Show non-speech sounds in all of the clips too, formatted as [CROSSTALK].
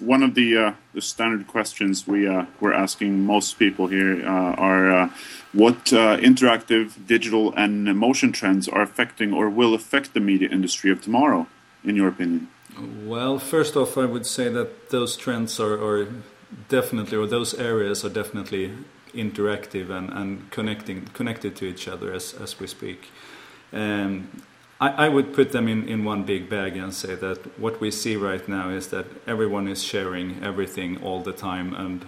one of the uh, the standard questions we uh, we're asking most people here uh, are uh, what uh, interactive, digital, and motion trends are affecting or will affect the media industry of tomorrow, in your opinion. Well, first off, I would say that those trends are, are definitely, or those areas are definitely interactive and, and connecting connected to each other as as we speak. Um, I, I would put them in, in one big bag and say that what we see right now is that everyone is sharing everything all the time and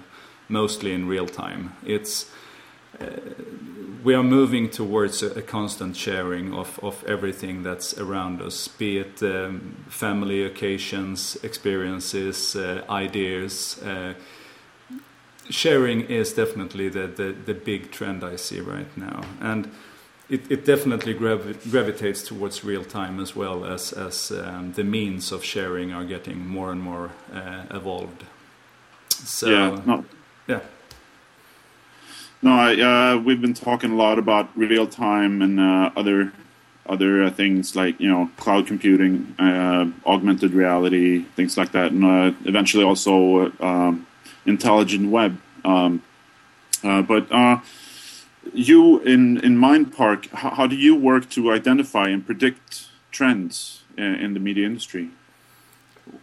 mostly in real time. It's uh, we are moving towards a, a, constant sharing of, of everything that's around us, be it um, family occasions, experiences, uh, ideas. Uh, sharing is definitely the, the, the big trend I see right now. And it, it definitely gravi- gravitates towards real time as well as, as um, the means of sharing are getting more and more uh, evolved. So, yeah, no. yeah. No, I, uh, we've been talking a lot about real time and uh, other other uh, things like you know cloud computing, uh, augmented reality, things like that, and uh, eventually also um, intelligent web. Um, but you in in Mindpark, how, how, do you work to identify and predict trends in, in the media industry?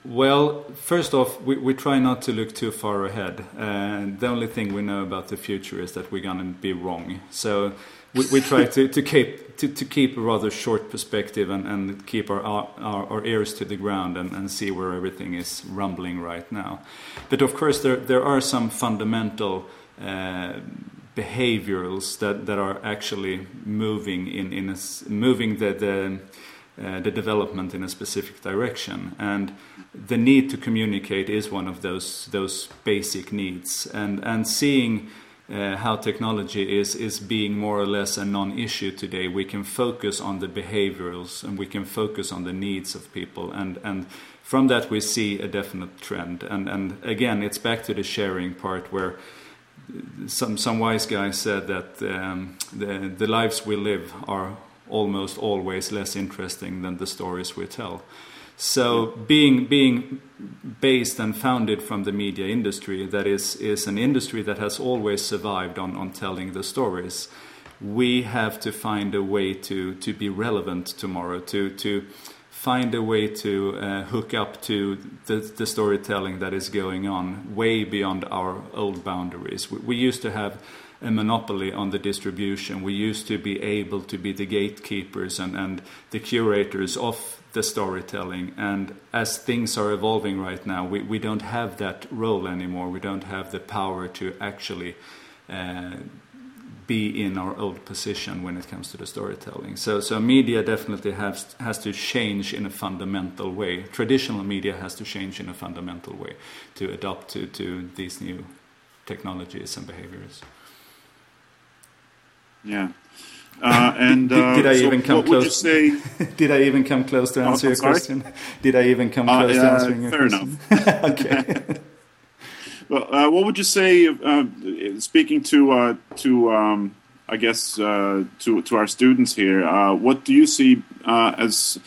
Well, first off, we, we try not to look too far ahead. Uh, the only thing we know about the future is that we're going to be wrong. So we, we try to, to keep to, to, keep a rather short perspective and, and keep our, our, our ears to the ground and, and see where everything is rumbling right now. But of course, there there are some fundamental. Uh, behaviorals that, that are actually moving in, in a, moving the, the, uh, the development in a specific direction. And the need to communicate is one of those those basic needs. And and seeing uh, how technology is is being more or less a non-issue today we can focus on the behaviorals and we can focus on the needs of people. And and from that we see a definite trend. And and again it's back to the sharing part where some some wise guy said that um, the the lives we live are almost always less interesting than the stories we tell. So being being based and founded from the media industry, that is is an industry that has always survived on on telling the stories. We have to find a way to to be relevant tomorrow to to find a way to uh, hook up to the, the, storytelling that is going on way beyond our old boundaries. We, we, used to have a monopoly on the distribution. We used to be able to be the gatekeepers and, and the curators of the storytelling. And as things are evolving right now, we, we don't have that role anymore. We don't have the power to actually. Uh, be in our old position when it comes to the storytelling. So, so media definitely has has to change in a fundamental way. Traditional media has to change in a fundamental way to adapt to, to these new technologies and behaviors. Yeah. Uh, and uh, [LAUGHS] did, did, I so even come close? Say... [LAUGHS] did I even come close to answer oh, your sorry? question? [LAUGHS] Did I even come uh, close to answering your fair question? Fair enough. okay. Well, uh, what would you say, uh, speaking to uh, to um, I guess uh, to to our students here? Uh, what do you see uh, as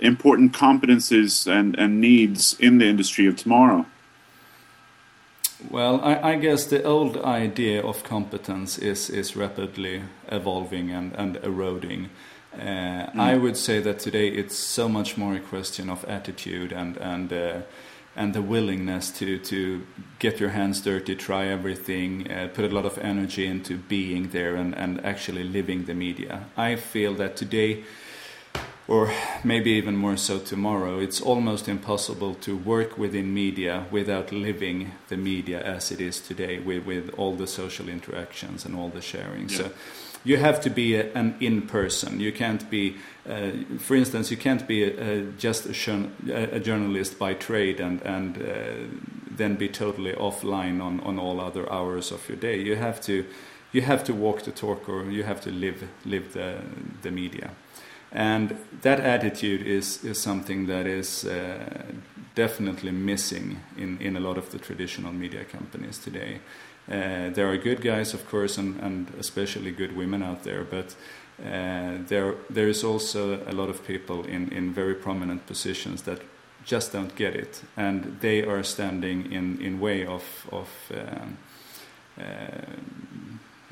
important competences and, and needs in the industry of tomorrow? Well, I, I, guess the old idea of competence is is rapidly evolving and, and eroding. Mm. I would say that today it's so much more a question of attitude and and and the willingness to to get your hands dirty, try everything, uh, put a lot of energy into being there and, and actually living the media. I feel that today, or maybe even more so tomorrow, it's almost impossible to work within media without living the media as it is today, with, with all the social interactions and all the sharing. Yeah. So you have to be a, an in person. You can't be, uh, for instance, you can't be a, a, just a, journalist by trade and and uh, then be totally offline on, on all other hours of your day. You have to you have to walk the talk or you have to live live the the media. And that attitude is, is something that is uh, definitely missing in, in a lot of the traditional media companies today. Uh, there are good guys, of course, and, and especially good women out there, but uh, there there is also a lot of people in, in very prominent positions that just don't get it, and they are standing in in way of of um, uh,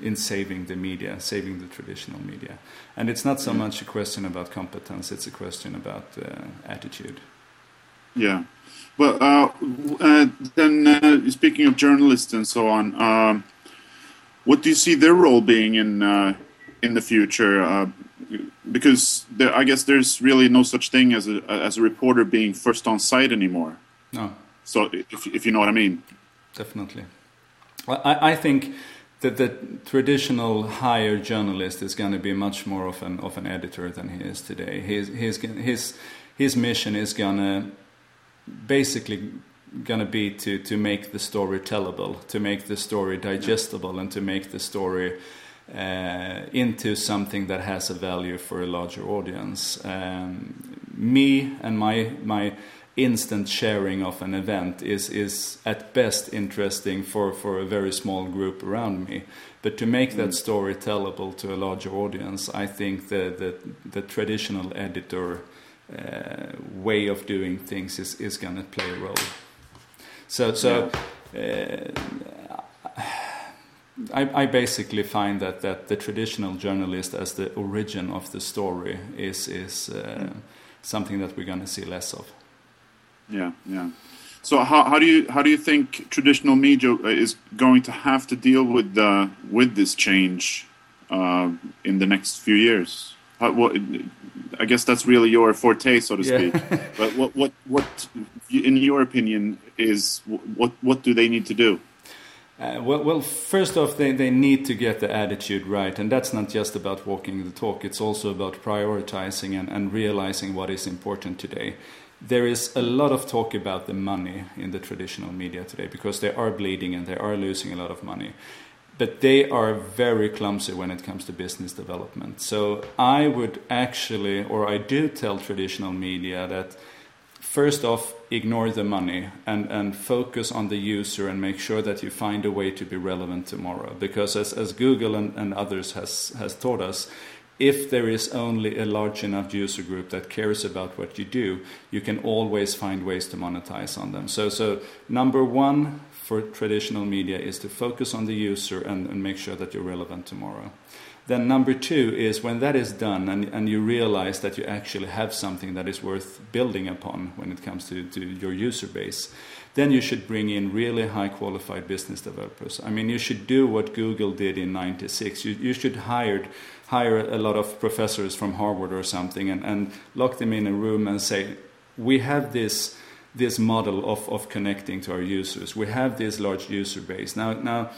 in saving the media, saving the traditional media. And it's not so much a question about competence; it's a question about uh, attitude. Yeah. Well, uh, uh, then uh, speaking of journalists and so on, um, what do you see their role being in uh, in the future? Uh, because there, I guess there's really no such thing as a as a reporter being first on site anymore. No. So if if you know what I mean. Definitely. I, I think that the traditional higher journalist is going to be much more of an of an editor than he is today. His his his his mission is going to basically going to be to to make the story tellable, to make the story digestible, and to make the story uh, into something that has a value for a larger audience. Um, me and my my instant sharing of an event is is at best interesting for for a very small group around me. But to make that story tellable to a larger audience, I think the the, the traditional editor uh, way of doing things is is going to play a role. So so. Uh, I, I, basically find that, that the traditional journalist as the origin of the story is is uh, something that we're going to see less of. Yeah, yeah. So how, how do you how do you think traditional media is going to have to deal with uh, with this change uh, in the next few years? How, what, I guess that's really your forte, so to speak. Yeah. [LAUGHS] but what what what in your opinion is what what do they need to do? Uh, well, well, first off, they, they need to get the attitude right, and that's not just about walking the talk. It's also about prioritizing and, and realizing what is important today. There is a lot of talk about the money in the traditional media today because they are bleeding and they are losing a lot of money. But they are very clumsy when it comes to business development. So I would actually, or I do tell traditional media that first off, ignore the money and, and focus on the user and make sure that you find a way to be relevant tomorrow. Because as, as Google and, and others has, has taught us, if there is only a large enough user group that cares about what you do, you can always find ways to monetize on them. So, so number one for traditional media is to focus on the user and, and make sure that you're relevant tomorrow. Then number two is when that is done and, and you realize that you actually have something that is worth building upon when it comes to, to your user base, then you should bring in really high qualified business developers. I mean, you should do what Google did in 96. You, you should hire, hire a lot of professors from Harvard or something and, and lock them in a room and say, we have this this model of, of connecting to our users. We have this large user base. Now, now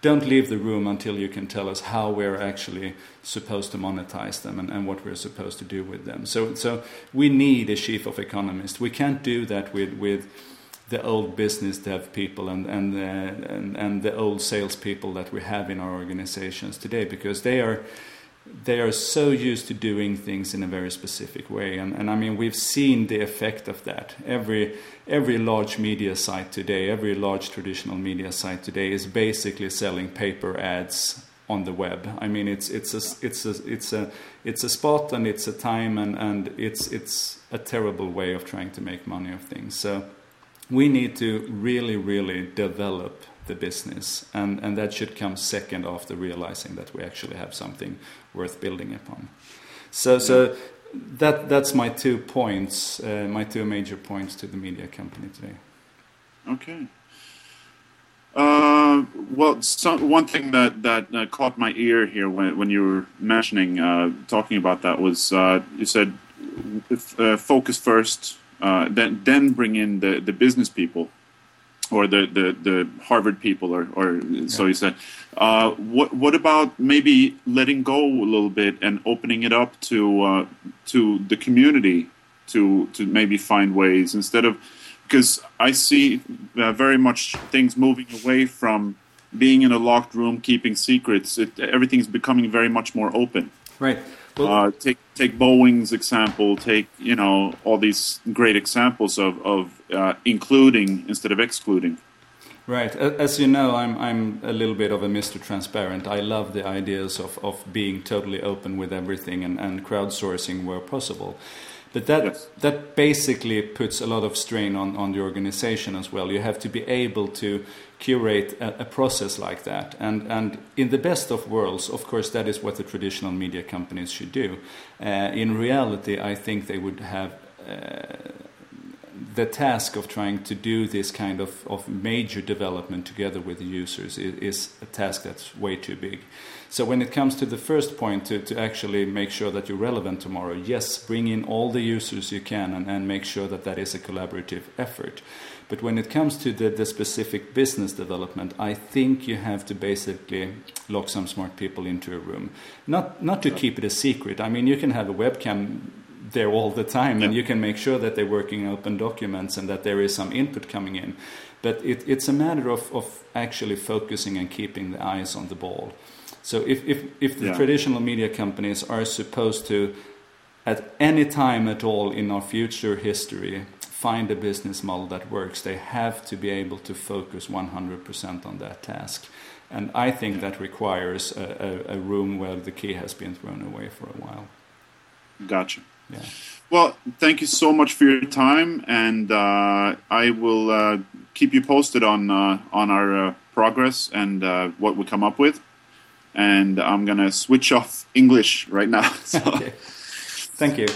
don't leave the room until you can tell us how we're actually supposed to monetize them and, and, what we're supposed to do with them. So, so we need a chief of economists. We can't do that with, with the old business dev people and, and, and, and the old salespeople that we have in our organizations today because they are they are so used to doing things in a very specific way. And, and I mean, we've seen the effect of that. Every, every large media site today, every large traditional media site today is basically selling paper ads on the web. I mean, it's, it's, a, it's, a, it's, a, it's a spot and it's a time and, and it's, it's a terrible way of trying to make money of things. So we need to really, really develop the business, and, and that should come second after realizing that we actually have something worth building upon. So, so that that's my two points, uh, my two major points to the media company today. Okay. Uh, well, one thing that that uh, caught my ear here when when you were mentioning uh, talking about that was uh, you said uh, focus first, then then bring in the the business people or the, the, the Harvard people, or, or so you said. Uh, what what about maybe letting go a little bit and opening it up to uh, to the community to to maybe find ways instead of because I see uh, very much things moving away from being in a locked room keeping secrets. It, everything's becoming very much more open. Right. Uh, take take Boeing's example. Take you know all these great examples of of uh, including instead of excluding. Right. As you know, I'm I'm a little bit of a Mr. Transparent. I love the ideas of, of being totally open with everything and, and crowdsourcing where possible. But that yes. that basically puts a lot of strain on, on the organization as well. You have to be able to curate a, a, process like that. And and in the best of worlds, of course, that is what the traditional media companies should do. Uh, in reality, I think they would have. Uh, the task of trying to do this kind of, of major development together with the users is, is, a task that's way too big. So when it comes to the first point, to, to actually make sure that you're relevant tomorrow, yes, bring in all the users you can and, and make sure that that is a collaborative effort. But when it comes to the, the specific business development, I think you have to basically lock some smart people into a room. Not, not to keep it a secret. I mean, you can have a webcam there all the time, yeah. and you can make sure that they're working open documents and that there is some input coming in. But it, it's a matter of, of actually focusing and keeping the eyes on the ball. So if, if, if the yeah. traditional media companies are supposed to, at any time at all in our future history, find a business model that works, they have to be able to focus 100% on that task. And I think that requires a, a, a room where the key has been thrown away for a while. Gotcha. Yeah. Well, thank you so much for your time, and uh, I will uh, keep you posted on uh, on our uh, progress and uh, what we come up with. And I'm gonna switch off English right now. [LAUGHS] So. okay. Thank you.